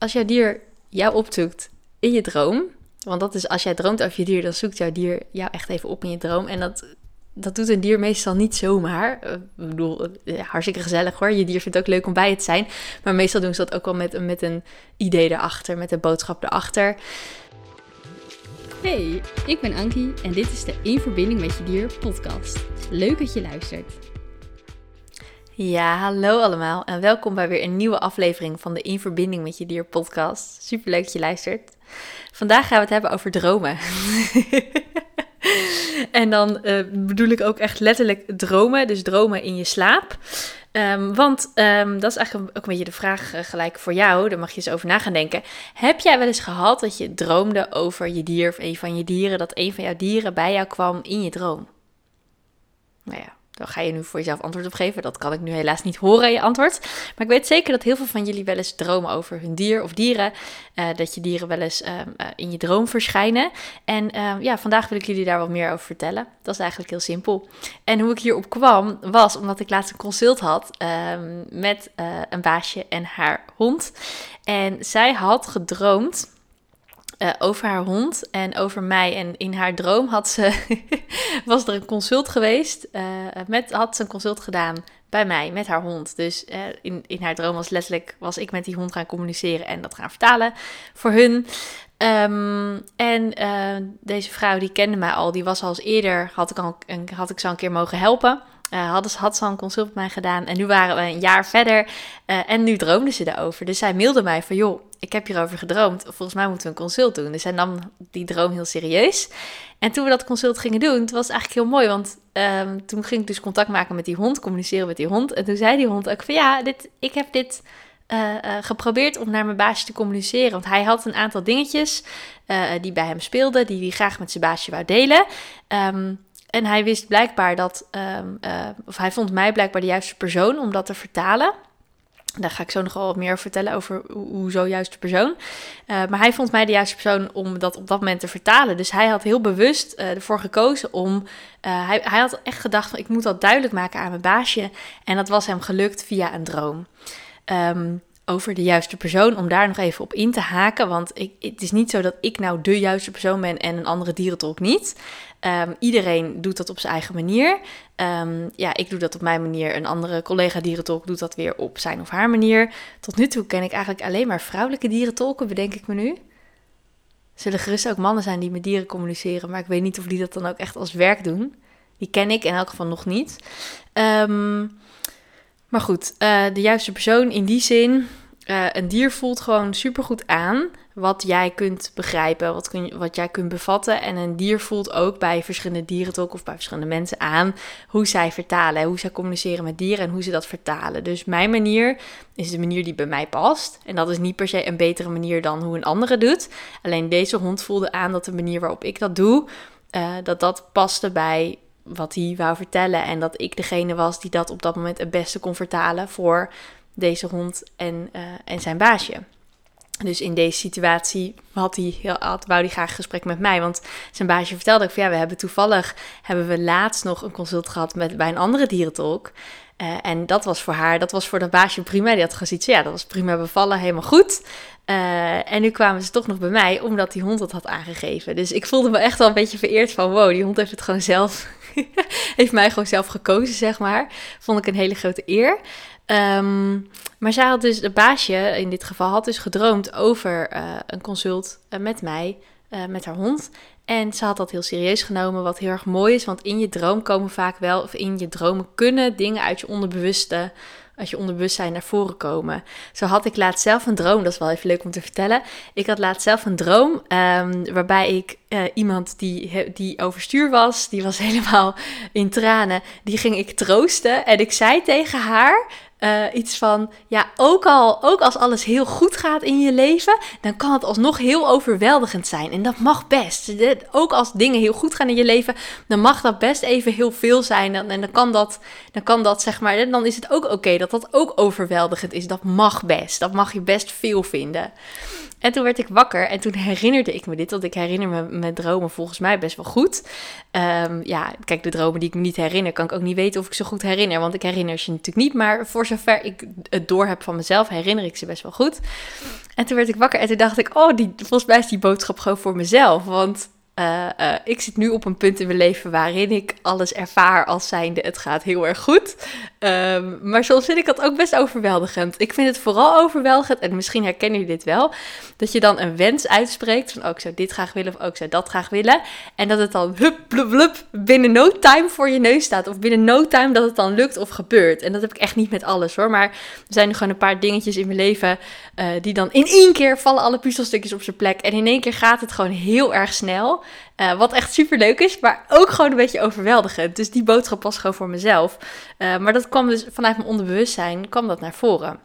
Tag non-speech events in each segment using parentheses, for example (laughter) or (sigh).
als jouw dier jou opzoekt in je droom, want dat is als jij droomt over je dier, dan zoekt jouw dier jou echt even op in je droom. En dat, dat doet een dier meestal niet zomaar. Uh, ik bedoel, uh, hartstikke gezellig hoor. Je dier vindt het ook leuk om bij te zijn. Maar meestal doen ze dat ook wel met, met een idee erachter, met een boodschap erachter. Hey, ik ben Ankie en dit is de In Verbinding met Je Dier podcast. Leuk dat je luistert. Ja, hallo allemaal en welkom bij weer een nieuwe aflevering van de In Verbinding met Je Dier podcast. Super leuk dat je luistert. Vandaag gaan we het hebben over dromen. (laughs) en dan uh, bedoel ik ook echt letterlijk dromen, dus dromen in je slaap. Um, want um, dat is eigenlijk ook een beetje de vraag uh, gelijk voor jou. Daar mag je eens over na gaan denken. Heb jij wel eens gehad dat je droomde over je dier of een van je dieren, dat een van jouw dieren bij jou kwam in je droom? Nou ja, dan ga je nu voor jezelf antwoord op geven. Dat kan ik nu helaas niet horen, je antwoord. Maar ik weet zeker dat heel veel van jullie wel eens dromen over hun dier of dieren. Uh, dat je dieren wel eens uh, in je droom verschijnen. En uh, ja, vandaag wil ik jullie daar wat meer over vertellen. Dat is eigenlijk heel simpel. En hoe ik hierop kwam, was omdat ik laatst een consult had ehm, met een baasje en haar hond. En zij had gedroomd uh, over haar hond en over mij. En in haar droom had ze, (laughs) was er een consult geweest. Uh, met, had ze een consult gedaan bij mij met haar hond. Dus uh, in, in haar droom was letterlijk, was ik met die hond gaan communiceren en dat gaan vertalen voor hun. Um, en deze vrouw die kende mij al, die was al eens eerder, had ik, al, had ik ze een keer mogen helpen. Uh, had ze al een consult met mij gedaan en nu waren we een jaar verder uh, en nu droomde ze erover. Dus zij mailde mij van, joh, ik heb hierover gedroomd, volgens mij moeten we een consult doen. Dus zij nam die droom heel serieus. En toen we dat consult gingen doen, het was eigenlijk heel mooi, want um, toen ging ik dus contact maken met die hond, communiceren met die hond. En toen zei die hond ook van, ja, dit, ik heb dit uh, geprobeerd om naar mijn baasje te communiceren. Want hij had een aantal dingetjes die bij hem speelden, die hij graag met zijn baasje wou delen. Um, en hij wist blijkbaar dat, um, uh, of hij vond mij blijkbaar de juiste persoon om dat te vertalen. Daar ga ik zo nog wel wat meer over vertellen over hoe zo juiste persoon. Uh, maar hij vond mij de juiste persoon om dat op dat moment te vertalen. Dus hij had heel bewust uh, ervoor gekozen om. hij, hij had echt gedacht ik moet dat duidelijk maken aan mijn baasje. En dat was hem gelukt via een droom. Um, over de juiste persoon, om daar nog even op in te haken. Want ik, het is niet zo dat ik nou de juiste persoon ben en een andere dierentolk niet. Um, iedereen doet dat op zijn eigen manier. Um, ja, ik doe dat op mijn manier. Een andere collega dierentolk doet dat weer op zijn of haar manier. Tot nu toe ken ik eigenlijk alleen maar vrouwelijke dierentolken, bedenk ik me nu. Zullen gerust ook mannen zijn die met dieren communiceren, maar ik weet niet of die dat dan ook echt als werk doen. Die ken ik in elk geval nog niet. Um, maar goed, uh, de juiste persoon in die zin. Uh, een dier voelt gewoon supergoed aan wat jij kunt begrijpen, wat, kun wat jij kunt bevatten. En een dier voelt ook bij verschillende dieren ook of bij verschillende mensen aan hoe zij vertalen, hoe zij communiceren met dieren en hoe ze dat vertalen. Dus mijn manier is de manier die bij mij past. En dat is niet per se een betere manier dan hoe een andere doet. Alleen deze hond voelde aan dat de manier waarop ik dat doe, uh, dat dat paste bij wat hij wou vertellen. En dat ik degene was die dat op dat moment het beste kon vertalen voor deze hond en, uh, en zijn baasje. Dus in deze situatie had hij, had, wou hij graag een gesprek met mij. Want zijn baasje vertelde ook van ja, we hebben toevallig, hebben we laatst nog een consult gehad met, bij een andere dierentolk. Uh, en dat was voor haar, dat was voor dat baasje prima. Die had gezien, ja, dat was prima bevallen, helemaal goed. Uh, en nu kwamen ze toch nog bij mij, omdat die hond het had aangegeven. Dus ik voelde me echt wel een beetje vereerd van, wow, die hond heeft het gewoon zelf, (laughs) heeft mij gewoon zelf gekozen, zeg maar. Vond ik een hele grote eer. Um, maar zij had dus, de baasje in dit geval, had dus gedroomd over uh, een consult uh, met mij, uh, met haar hond. En ze had dat heel serieus genomen, wat heel erg mooi is. Want in je droom komen vaak wel, of in je dromen kunnen dingen uit je onderbewuste, uit je onderbewustzijn naar voren komen. Zo had ik laatst zelf een droom, dat is wel even leuk om te vertellen. Ik had laatst zelf een droom um, waarbij ik iemand die, die overstuur was, die was (laughs) helemaal in tranen, die ging ik troosten. En ik zei tegen haar, uh, iets van, ja, ook, al, ook als alles heel goed gaat in je leven, dan kan het alsnog heel overweldigend zijn. En dat mag best. Ook als dingen heel goed gaan in je leven, dan mag dat best even heel veel zijn. En dan kan dat, dan kan dat zeg maar, dan is het ook oké dat dat ook overweldigend is. Dat mag best. Dat mag je best veel vinden. En toen werd ik wakker en toen herinnerde ik me dit, want ik herinner me mijn dromen volgens mij best wel goed. Ehm, ja, kijk, de dromen die ik me niet herinner, kan ik ook niet weten of ik ze goed herinner, want ik herinner ze natuurlijk niet. Maar voor zover ik het door heb van mezelf, herinner ik ze best wel goed. En toen werd ik wakker en toen dacht ik, oh, die, volgens mij is die boodschap gewoon voor mezelf. Want uh, uh, ik zit nu op een punt in mijn leven waarin ik alles ervaar als zijnde het gaat heel erg goed. Um, maar soms vind ik dat ook best overweldigend. Ik vind het vooral overweldigend, en misschien herkennen jullie dit wel, dat je dan een wens uitspreekt van, oh, ik zou dit graag willen of ook oh, zou dat graag willen. En dat het dan hup, blub, binnen no time voor je neus staat. Of binnen no time dat het dan lukt of gebeurt. En dat heb ik echt niet met alles hoor. Maar er zijn gewoon een paar dingetjes in mijn leven uh, die dan in één keer vallen alle puzzelstukjes op zijn plek. En in één keer gaat het gewoon heel erg snel. Uh, wat echt super leuk is, maar ook gewoon een beetje overweldigend. Dus die boodschap was gewoon voor mezelf. Uh, maar dat kwam dus vanuit mijn onderbewustzijn, kwam dat naar voren.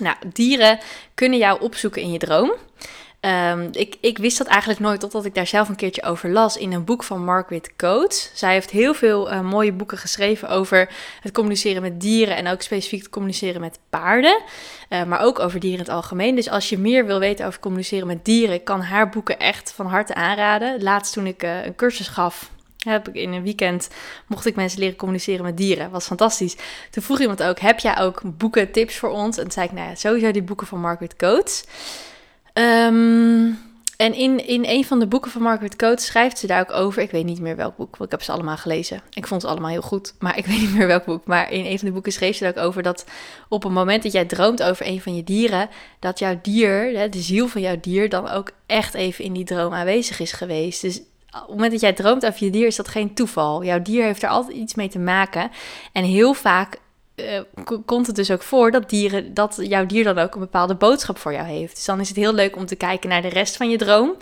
Nou, dieren kunnen jou opzoeken in je droom. Um, ik, ik, wist dat eigenlijk nooit totdat ik daar zelf een keertje over las in een boek van Margaret Coates. Zij heeft heel veel uh, mooie boeken geschreven over het communiceren met dieren en ook specifiek het communiceren met paarden. Uh, maar ook over dieren in het algemeen. Dus als je meer wil weten over communiceren met dieren, kan haar boeken echt van harte aanraden. Laatst toen ik uh, een cursus gaf heb ik in een weekend mocht ik mensen leren communiceren met dieren. Was fantastisch. Toen vroeg iemand ook: heb jij ook boeken, tips voor ons? En toen zei ik: nou ja, sowieso die boeken van Margaret Coates. Um, en in, in een van de boeken van Margaret Coates schrijft ze daar ook over. Ik weet niet meer welk boek, want ik heb ze allemaal gelezen. Ik vond ze allemaal heel goed, maar ik (laughs) weet niet meer welk boek. Maar in een van de boeken schreef ze daar ook over dat op het moment dat jij droomt over een van je dieren, dat jouw dier, de ziel van jouw dier, dan ook echt even in die droom aanwezig is geweest. Dus op het moment dat jij droomt over je dier, is dat geen toeval. Jouw dier heeft er altijd iets mee te maken. En heel vaak uh, komt het dus ook voor dat, dieren, dat jouw dier dan ook een bepaalde boodschap voor jou heeft. Dus dan is het heel leuk om te kijken naar de rest van je droom.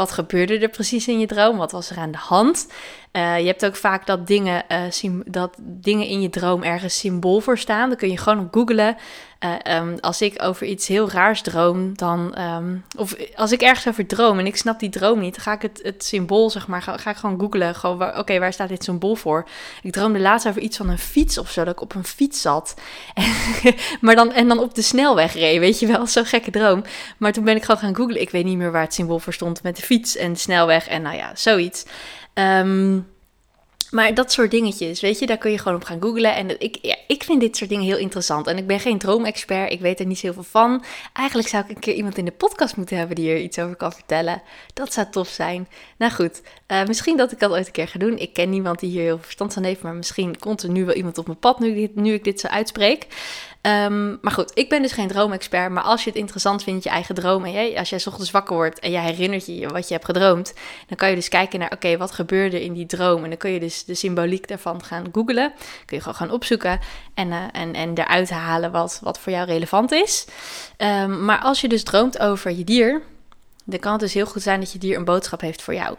Wat gebeurde er precies in je droom? Wat was er aan de hand? Uh, je hebt ook vaak dat dingen, uh, dat dingen in je droom ergens symbool voor staan. Dan kun je gewoon op googlen. Uh, um, als ik over iets heel raars droom, dan. Um, of als ik ergens over droom en ik snap die droom niet, dan ga ik het, het symbool, zeg maar, ga, ik gewoon googlen. Gewoon, oké, waar staat dit symbool voor? Ik droomde laatst over iets van een fiets of zo, dat ik op een fiets zat. (laughs) maar dan, en dan op de snelweg reed, weet je wel, zo'n gekke droom. Maar toen ben ik gewoon gaan googlen. Ik weet niet meer waar het symbool voor stond met de fiets en snelweg en nou ja, zoiets. Um, maar dat soort dingetjes, weet je, daar kun je gewoon op gaan googlen. En ik, ja, ik vind dit soort dingen heel interessant. En ik ben geen droomexpert, ik weet er niet zoveel van. Eigenlijk zou ik een keer iemand in de podcast moeten hebben die er iets over kan vertellen. Dat zou tof zijn. Nou goed, uh, misschien dat ik dat ooit een keer ga doen. Ik ken niemand die hier heel verstand van heeft, maar misschien komt er nu wel iemand op mijn pad nu, nu ik dit zo uitspreek. Um, maar goed, ik ben dus geen droomexpert. Maar als je het interessant vindt, je eigen dromen. Hè? Als jij ochtends wakker wordt en jij herinnert je wat je hebt gedroomd. Dan kan je dus kijken naar, oké, wat gebeurde in die droom? En dan kun je dus de symboliek daarvan gaan googlen. Kun je gewoon gaan opzoeken en, uh, en, en eruit halen wat, wat voor jou relevant is. Um, maar als je dus droomt over je dier, dan kan het dus heel goed zijn dat je dier een boodschap heeft voor jou.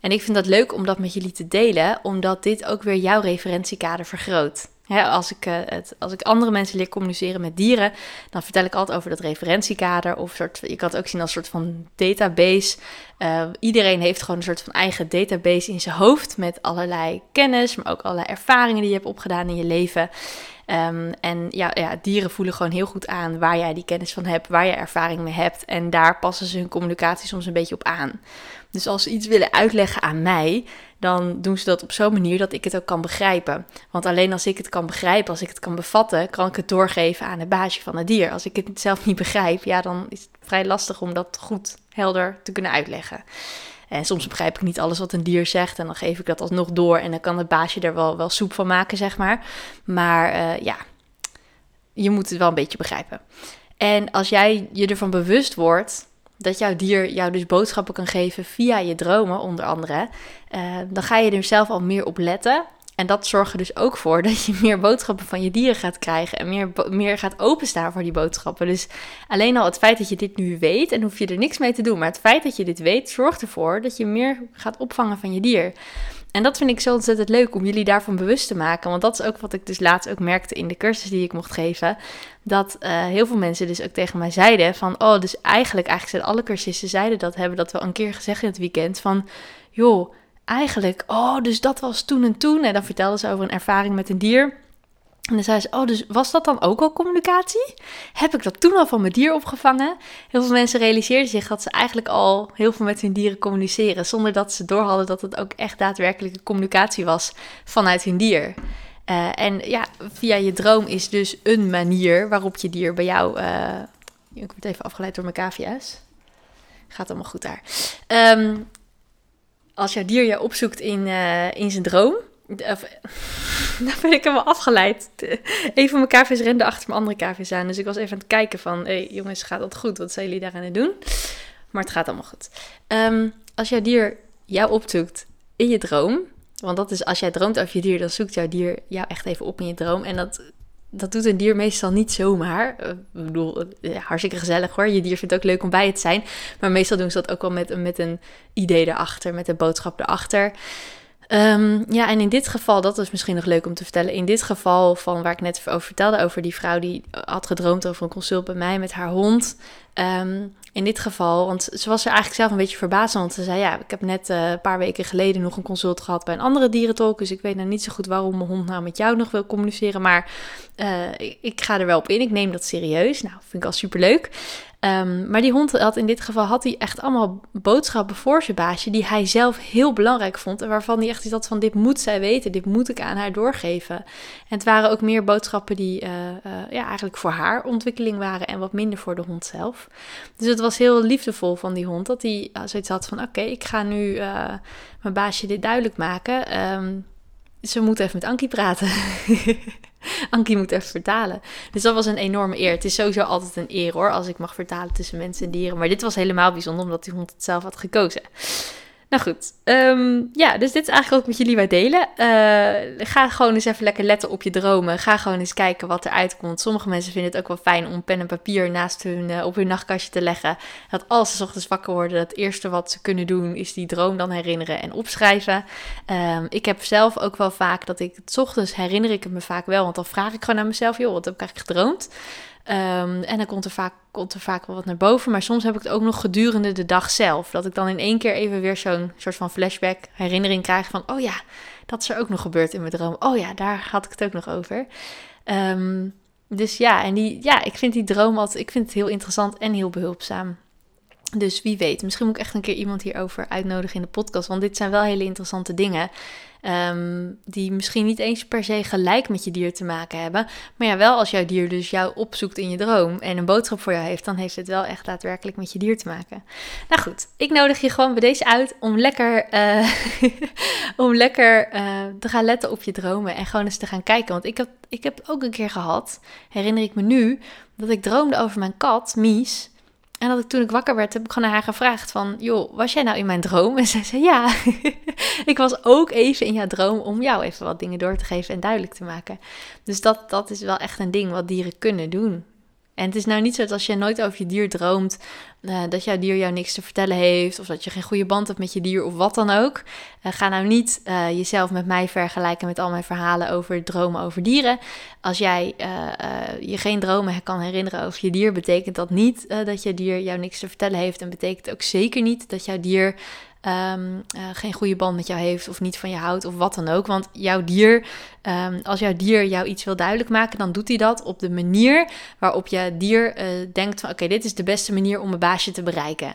En ik vind dat leuk om dat met jullie te delen, omdat dit ook weer jouw referentiekader vergroot als, ik, uh, het, als ik andere mensen leer communiceren met dieren, dan vertel ik altijd over dat referentiekader. Of soort, je kan het ook zien als een soort van database. Uh, iedereen heeft gewoon een soort van eigen database in zijn hoofd met allerlei kennis, maar ook allerlei ervaringen die je hebt opgedaan in je leven. Um, en ja, ja, dieren voelen gewoon heel goed aan waar jij die kennis van hebt, waar je ervaring mee hebt. En daar passen ze hun communicatie soms een beetje op aan. Dus als ze iets willen uitleggen aan mij, dan doen ze dat op zo'n manier dat ik het ook kan begrijpen. Want alleen als ik het kan begrijpen, als ik het kan bevatten, kan ik het doorgeven aan het baasje van het dier. Als ik het zelf niet begrijp, ja, dan is het vrij lastig om dat goed helder te kunnen uitleggen. En soms begrijp ik niet alles wat een dier zegt en dan geef ik dat alsnog door en dan kan het baasje er wel, wel soep van maken, zeg maar. Maar uh, ja, je moet het wel een beetje begrijpen. En als jij je ervan bewust wordt dat jouw dier jou dus boodschappen kan geven via je dromen, onder andere, uh, dan ga je er zelf al meer op letten. En dat zorgt er dus ook voor dat je meer boodschappen van je dieren gaat krijgen en meer, meer gaat openstaan voor die boodschappen. Dus alleen al het feit dat je dit nu weet, en hoef je er niks mee te doen, maar het feit dat je dit weet, zorgt ervoor dat je meer gaat opvangen van je dier. En dat vind ik zo ontzettend leuk om jullie daarvan bewust te maken. Want dat is ook wat ik dus laatst ook merkte in de cursus die ik mocht geven. Dat uh, heel veel mensen dus ook tegen mij zeiden van... Oh, dus eigenlijk, eigenlijk zijn alle cursisten zeiden dat, hebben dat wel een keer gezegd in het weekend. Van, joh, eigenlijk, oh, dus dat was toen en toen. En dan vertelden ze over een ervaring met een dier. En dan zei ze, oh, dus was dat dan ook al communicatie? Heb ik dat toen al van mijn dier opgevangen? Heel veel mensen realiseerden zich dat ze eigenlijk al heel veel met hun dieren communiceren, zonder dat ze door hadden dat het ook echt daadwerkelijke communicatie was vanuit hun dier. Uh, en ja, via je droom is dus een manier waarop je dier bij jou. Uh, ik word even afgeleid door mijn cavia's. Gaat allemaal goed daar. Um, als jouw dier je opzoekt in, uh, in zijn droom, (laughs) dan ben ik helemaal afgeleid. Een van mijn KV's rende achter mijn andere KV's aan. Dus ik was even aan het kijken van... Hé hey, jongens, gaat dat goed? Wat zijn jullie daar aan het doen? Maar het gaat allemaal goed. Um, als jouw dier jou opzoekt in je droom... Want dat is als jij droomt over je dier... dan zoekt jouw dier jou echt even op in je droom. En dat, dat doet een dier meestal niet zomaar. Uh, ik bedoel, ja, hartstikke gezellig hoor. Je dier vindt ook leuk om bij het zijn. Maar meestal doen ze dat ook wel met, met een idee erachter. Met een boodschap erachter. Um, ja, en in dit geval, dat is misschien nog leuk om te vertellen. In dit geval van waar ik net over vertelde, over die vrouw die had gedroomd over een consult bij mij met haar hond. Um, in dit geval, want ze was er eigenlijk zelf een beetje verbaasd, want ze zei ja, ik heb net uh, een paar weken geleden nog een consult gehad bij een andere dierentolk, dus ik weet nou niet zo goed waarom mijn hond nou met jou nog wil communiceren, maar uh, ik, ik, ga er wel op in, ik neem dat serieus. Nou, vind ik al superleuk. Um, maar die hond had in dit geval had hij echt allemaal boodschappen voor zijn baasje die hij zelf heel belangrijk vond en waarvan hij echt iets had van dit moet zij weten, dit moet ik aan haar doorgeven. En het waren ook meer boodschappen die uh, ja, eigenlijk voor haar ontwikkeling waren en wat minder voor de hond zelf. Dus het was heel liefdevol van die hond dat hij zoiets had van oké, ik ga nu mijn baasje dit duidelijk maken. Um, ze moet even met Ankie praten. (laughs) Ankie moet even vertalen. Dus dat was een enorme eer. Het is sowieso altijd een eer hoor, als ik mag vertalen tussen mensen en dieren. Maar dit was helemaal bijzonder, omdat die hond het zelf had gekozen. Nou goed, um, ja, dus dit is eigenlijk ook met jullie wat delen. Uh, ga gewoon eens even lekker letten op je dromen. Ga gewoon eens kijken wat eruit komt. Sommige mensen vinden het ook wel fijn om pen en papier naast hun, uh, op hun nachtkastje te leggen. Dat als ze ochtends wakker worden, het eerste wat ze kunnen doen is die droom dan herinneren en opschrijven. Um, ik heb zelf ook wel vaak dat ik het ochtends herinner ik het me vaak wel. Want dan vraag ik gewoon aan mezelf, joh, wat heb ik eigenlijk gedroomd? Um, en dan komt er, vaak, komt er vaak wel wat naar boven. Maar soms heb ik het ook nog gedurende de dag zelf. Dat ik dan in één keer even weer zo'n soort van flashback herinnering krijg van... oh ja, dat is er ook nog gebeurd in mijn droom. Oh ja, daar had ik het ook nog over. Um, dus ja, en die, ja, ik vind die droom altijd... Ik vind het heel interessant en heel behulpzaam. Dus wie weet, misschien moet ik echt een keer iemand hierover uitnodigen in de podcast. Want dit zijn wel hele interessante dingen. Um, die misschien niet eens per se gelijk met je dier te maken hebben. Maar ja, wel als jouw dier dus jou opzoekt in je droom en een boodschap voor jou heeft, dan heeft het wel echt daadwerkelijk met je dier te maken. Nou goed, ik nodig je gewoon bij deze uit om lekker, uh, (laughs) om lekker uh, te gaan letten op je dromen en gewoon eens te gaan kijken. Want ik heb, ik heb ook een keer gehad, herinner ik me nu, dat ik droomde over mijn kat, Mies. En dat ik toen ik wakker werd, heb ik gewoon naar haar gevraagd van... joh, was jij nou in mijn droom? (laughs) En zij zei ja. (laughs) ik was ook even in jouw droom om jou even wat dingen door te geven en duidelijk te maken. Dus dat, dat is wel echt een ding wat dieren kunnen doen. En het is nou niet zo dat als je nooit over je dier droomt, uh, dat jouw dier jou niks te vertellen heeft, of dat je geen goede band hebt met je dier, of wat dan ook. Uh, ga nou niet uh, jezelf met mij vergelijken met al mijn verhalen over dromen over dieren. Als jij je geen dromen kan herinneren over je dier, betekent dat niet dat je dier jou niks te vertellen heeft. En betekent ook zeker niet dat jouw dier uh, geen goede band met jou heeft of niet van je houdt of wat dan ook. Want jouw dier, um, als jouw dier jou iets wil duidelijk maken, dan doet hij dat op de manier waarop je dier denkt van oké, dit is de beste manier om mijn te bereiken.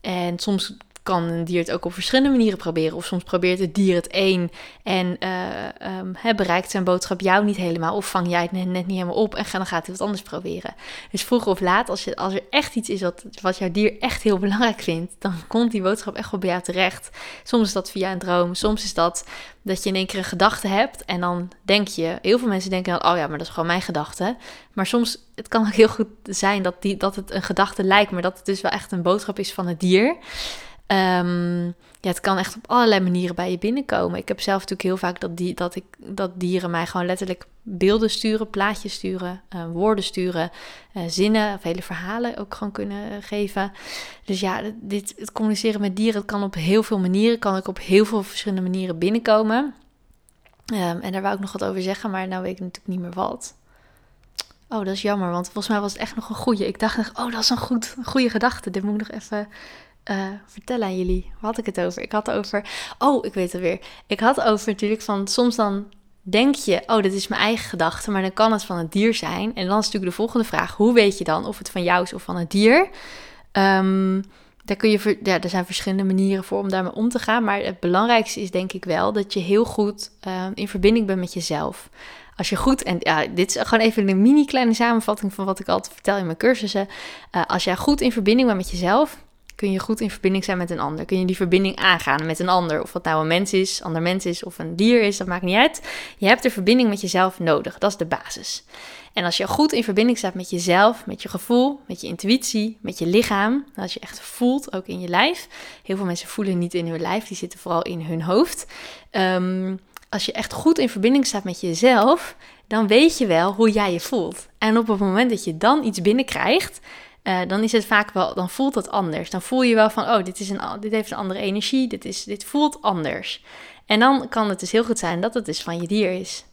En soms kan een dier het ook op verschillende manieren proberen. Of soms probeert het dier het één en uh, um, bereikt zijn boodschap jou niet helemaal. Of vang jij het net, net niet helemaal op en dan gaat hij wat anders proberen. Dus vroeg of laat, als, je, als er echt iets is wat, wat jouw dier echt heel belangrijk vindt, dan komt die boodschap echt wel bij jou terecht. Soms is dat via een droom, soms is dat dat je in één keer een gedachte hebt en dan denk je, heel veel mensen denken dan, oh ja, maar dat is gewoon mijn gedachte. Maar soms, het kan ook heel goed zijn dat, die, dat het een gedachte lijkt, maar dat het dus wel echt een boodschap is van het dier. Um, ja, het kan echt op allerlei manieren bij je binnenkomen. Ik heb zelf natuurlijk heel vaak dat, die, dat, ik, dat dieren mij gewoon letterlijk beelden sturen, plaatjes sturen, uh, woorden sturen, uh, zinnen of hele verhalen ook gewoon kunnen geven. Dus ja, dit, het communiceren met dieren het kan op heel veel manieren, kan ook op heel veel verschillende manieren binnenkomen. Um, en daar wou ik nog wat over zeggen, maar nou weet ik natuurlijk niet meer wat. Oh, dat is jammer, want volgens mij was het echt nog een goede. Ik dacht, oh, dat is een, goed, goede gedachte. Dit moet ik nog even uh, vertellen aan jullie. Waar had ik het over? Ik had over. Oh, ik weet het weer. Ik had over natuurlijk van soms dan denk je, oh, dit is mijn eigen gedachte, maar dan kan het van het dier zijn. En dan is natuurlijk de volgende vraag: hoe weet je dan of het van jou is of van het dier? Um, daar kun je, ja, er zijn verschillende manieren voor om daarmee om te gaan. Maar het belangrijkste is denk ik wel dat je heel goed um, in verbinding bent met jezelf. Als je goed, en ja, dit is gewoon even een mini kleine samenvatting van wat ik altijd vertel in mijn cursussen. Uh, als jij goed in verbinding bent met jezelf, kun je goed in verbinding zijn met een ander. Kun je die verbinding aangaan met een ander. Of wat nou een mens is, ander mens is of een dier is, dat maakt niet uit. Je hebt de verbinding met jezelf nodig. Dat is de basis. En als je goed in verbinding staat met jezelf, met je gevoel, met je intuïtie, met je lichaam, als je echt voelt, ook in je lijf. Heel veel mensen voelen niet in hun lijf, die zitten vooral in hun hoofd. Um, als je echt goed in verbinding staat met jezelf, dan weet je wel hoe jij je voelt. En op het moment dat je dan iets binnenkrijgt, uh, dan is het vaak wel, dan voelt het anders. Dan voel je wel van, oh, dit, is een, dit heeft een andere energie, dit, is, dit voelt anders. En dan kan het dus heel goed zijn dat het dus van je dier is.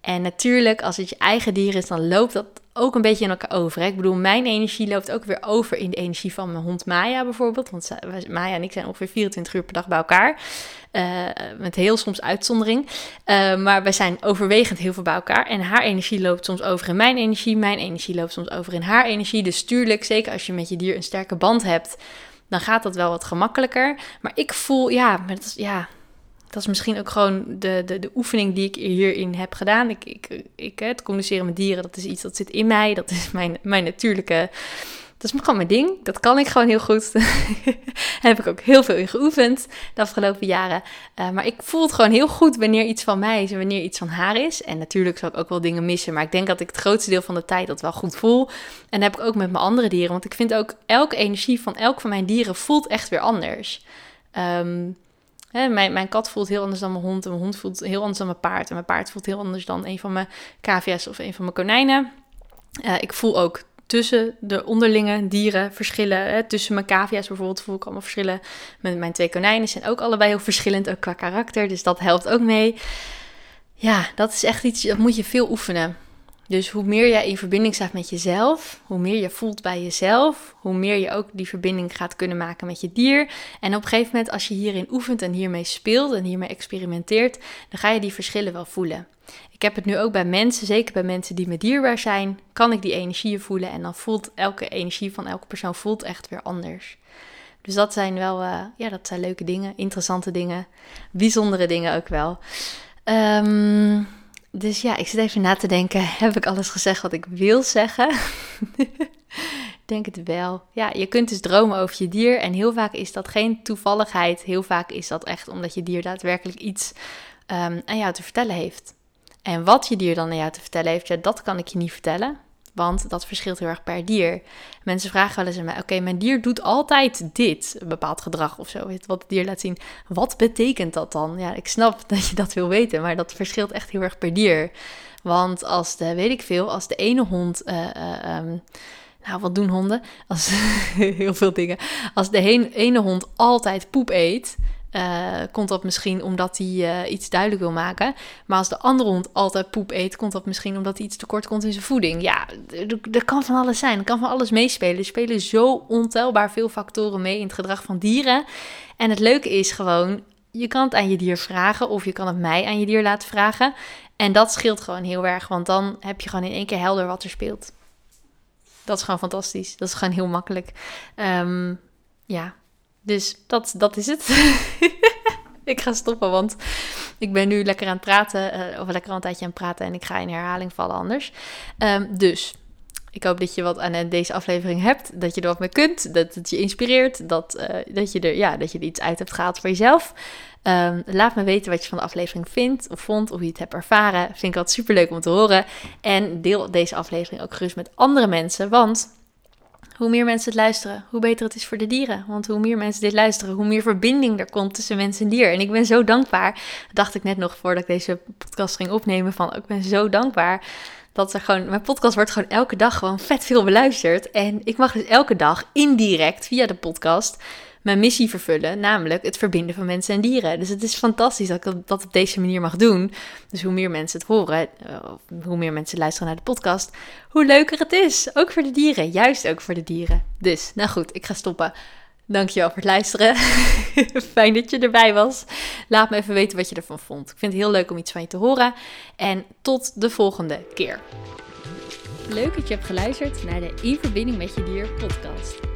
En natuurlijk, als het je eigen dier is, dan loopt dat ook een beetje in elkaar over. Ik bedoel, mijn energie loopt ook weer over in de energie van mijn hond Maya bijvoorbeeld. Want Maya en ik zijn ongeveer 24 uur per dag bij elkaar. Uh, met heel soms uitzondering. Uh, maar we zijn overwegend heel veel bij elkaar. En haar energie loopt soms over in mijn energie. Mijn energie loopt soms over in haar energie. Dus tuurlijk, zeker als je met je dier een sterke band hebt, dan gaat dat wel wat gemakkelijker. Maar ik voel, ja, maar dat is, ja, dat is misschien ook gewoon de, de, de oefening die ik hierin heb gedaan. Ik, ik, ik, het communiceren met dieren, dat is iets dat zit in mij. Dat is mijn, mijn natuurlijke. Dat is gewoon mijn ding. Dat kan ik gewoon heel goed. Daar (laughs) heb ik ook heel veel in geoefend de afgelopen jaren. Uh, maar ik voel het gewoon heel goed wanneer iets van mij is en wanneer iets van haar is. En natuurlijk zal ik ook wel dingen missen. Maar ik denk dat ik het grootste deel van de tijd dat wel goed voel. En dat heb ik ook met mijn andere dieren. Want ik vind ook elke energie van elk van mijn dieren voelt echt weer anders. Um, mijn, mijn kat voelt heel anders dan mijn hond. En mijn hond voelt heel anders dan mijn paard. En mijn paard voelt heel anders dan een van mijn cavia's of een van mijn konijnen. Uh, ik voel ook tussen de onderlinge dieren verschillen. Hè. Tussen mijn cavia's bijvoorbeeld voel ik allemaal verschillen. Met mijn twee konijnen zijn ook allebei heel verschillend, ook qua karakter. Dus dat helpt ook mee. Ja, dat is echt iets, dat moet je veel oefenen. Dus hoe meer jij in verbinding staat met jezelf, hoe meer je voelt bij jezelf, hoe meer je ook die verbinding gaat kunnen maken met je dier. En op een gegeven moment, als je hierin oefent en hiermee speelt en hiermee experimenteert, dan ga je die verschillen wel voelen. Ik heb het nu ook bij mensen, zeker bij mensen die me dierbaar zijn, kan ik die energieën voelen en dan voelt elke energie van elke persoon voelt echt weer anders. Dus dat zijn wel, uh, ja, dat zijn leuke dingen, interessante dingen, bijzondere dingen ook wel. Um, dus ja, ik zit even na te denken. Heb ik alles gezegd wat ik wil zeggen? (laughs) denk het wel. Ja, je kunt dus dromen over je dier. En heel vaak is dat geen toevalligheid. Heel vaak is dat echt omdat je dier daadwerkelijk iets um, aan jou te vertellen heeft. En wat je dier dan aan jou te vertellen heeft, ja, dat kan ik je niet vertellen. Want dat verschilt heel erg per dier. Mensen vragen wel eens aan mij: Oké, mijn dier doet altijd dit, een bepaald gedrag of zo, wat het dier laat zien. Wat betekent dat dan? Ja, ik snap (laughs) dat je dat wil weten, maar dat verschilt echt heel erg per dier. Want als de, weet ik veel, als de ene hond. Uh, uh, um, nou, wat doen honden? Als, (laughs) heel veel dingen. Als de ene hond altijd poep eet, uh, komt dat misschien omdat hij uh, iets duidelijk wil maken. Maar als de andere hond altijd poep eet, komt dat misschien omdat hij iets tekort komt in zijn voeding. Ja, er kan van alles zijn. Er kan van alles meespelen. Er spelen zo ontelbaar veel factoren mee in het gedrag van dieren. En het leuke is gewoon, je kan het aan je dier vragen of je kan het mij aan je dier laten vragen. En dat scheelt gewoon heel erg, want dan heb je gewoon in één keer helder wat er speelt. Dat is gewoon fantastisch. Dat is gewoon heel makkelijk. Um, ja, dus dat, dat is het. (laughs) (laughs) ik ga stoppen, want ik ben nu lekker aan het praten, uh, of lekker een tijdje aan het praten en ik ga in herhaling vallen anders. Um, dus ik hoop dat je wat aan deze aflevering hebt, dat je er wat mee kunt, dat het je inspireert, dat, uh, dat, je, er, ja, dat je er iets uit hebt gehaald voor jezelf. Um, laat me weten wat je van de aflevering vindt of vond, of je het hebt ervaren. Vind ik altijd super leuk om te horen. En deel deze aflevering ook gerust met andere mensen, want hoe meer mensen het luisteren, hoe beter het is voor de dieren. Want hoe meer mensen dit luisteren, hoe meer verbinding er komt tussen mens en dier. En ik ben zo dankbaar, dacht ik net nog voordat ik deze podcast ging opnemen, van ik ben zo dankbaar dat er gewoon, mijn podcast wordt gewoon elke dag gewoon vet veel beluisterd. En ik mag dus elke dag indirect via de podcast mijn missie vervullen, namelijk het verbinden van mensen en dieren. Dus het is fantastisch dat ik dat op deze manier mag doen. Dus hoe meer mensen het horen, eh, hoe meer mensen luisteren naar de podcast, hoe leuker het is. Ook voor de dieren, juist ook voor de dieren. Dus, nou goed, ik ga stoppen. Dankjewel voor het luisteren. (laughs) Fijn dat je erbij was. Laat me even weten wat je ervan vond. Ik vind het heel leuk om iets van je te horen. En tot de volgende keer. Leuk dat je hebt geluisterd naar de In Verbinding met Je Dier podcast.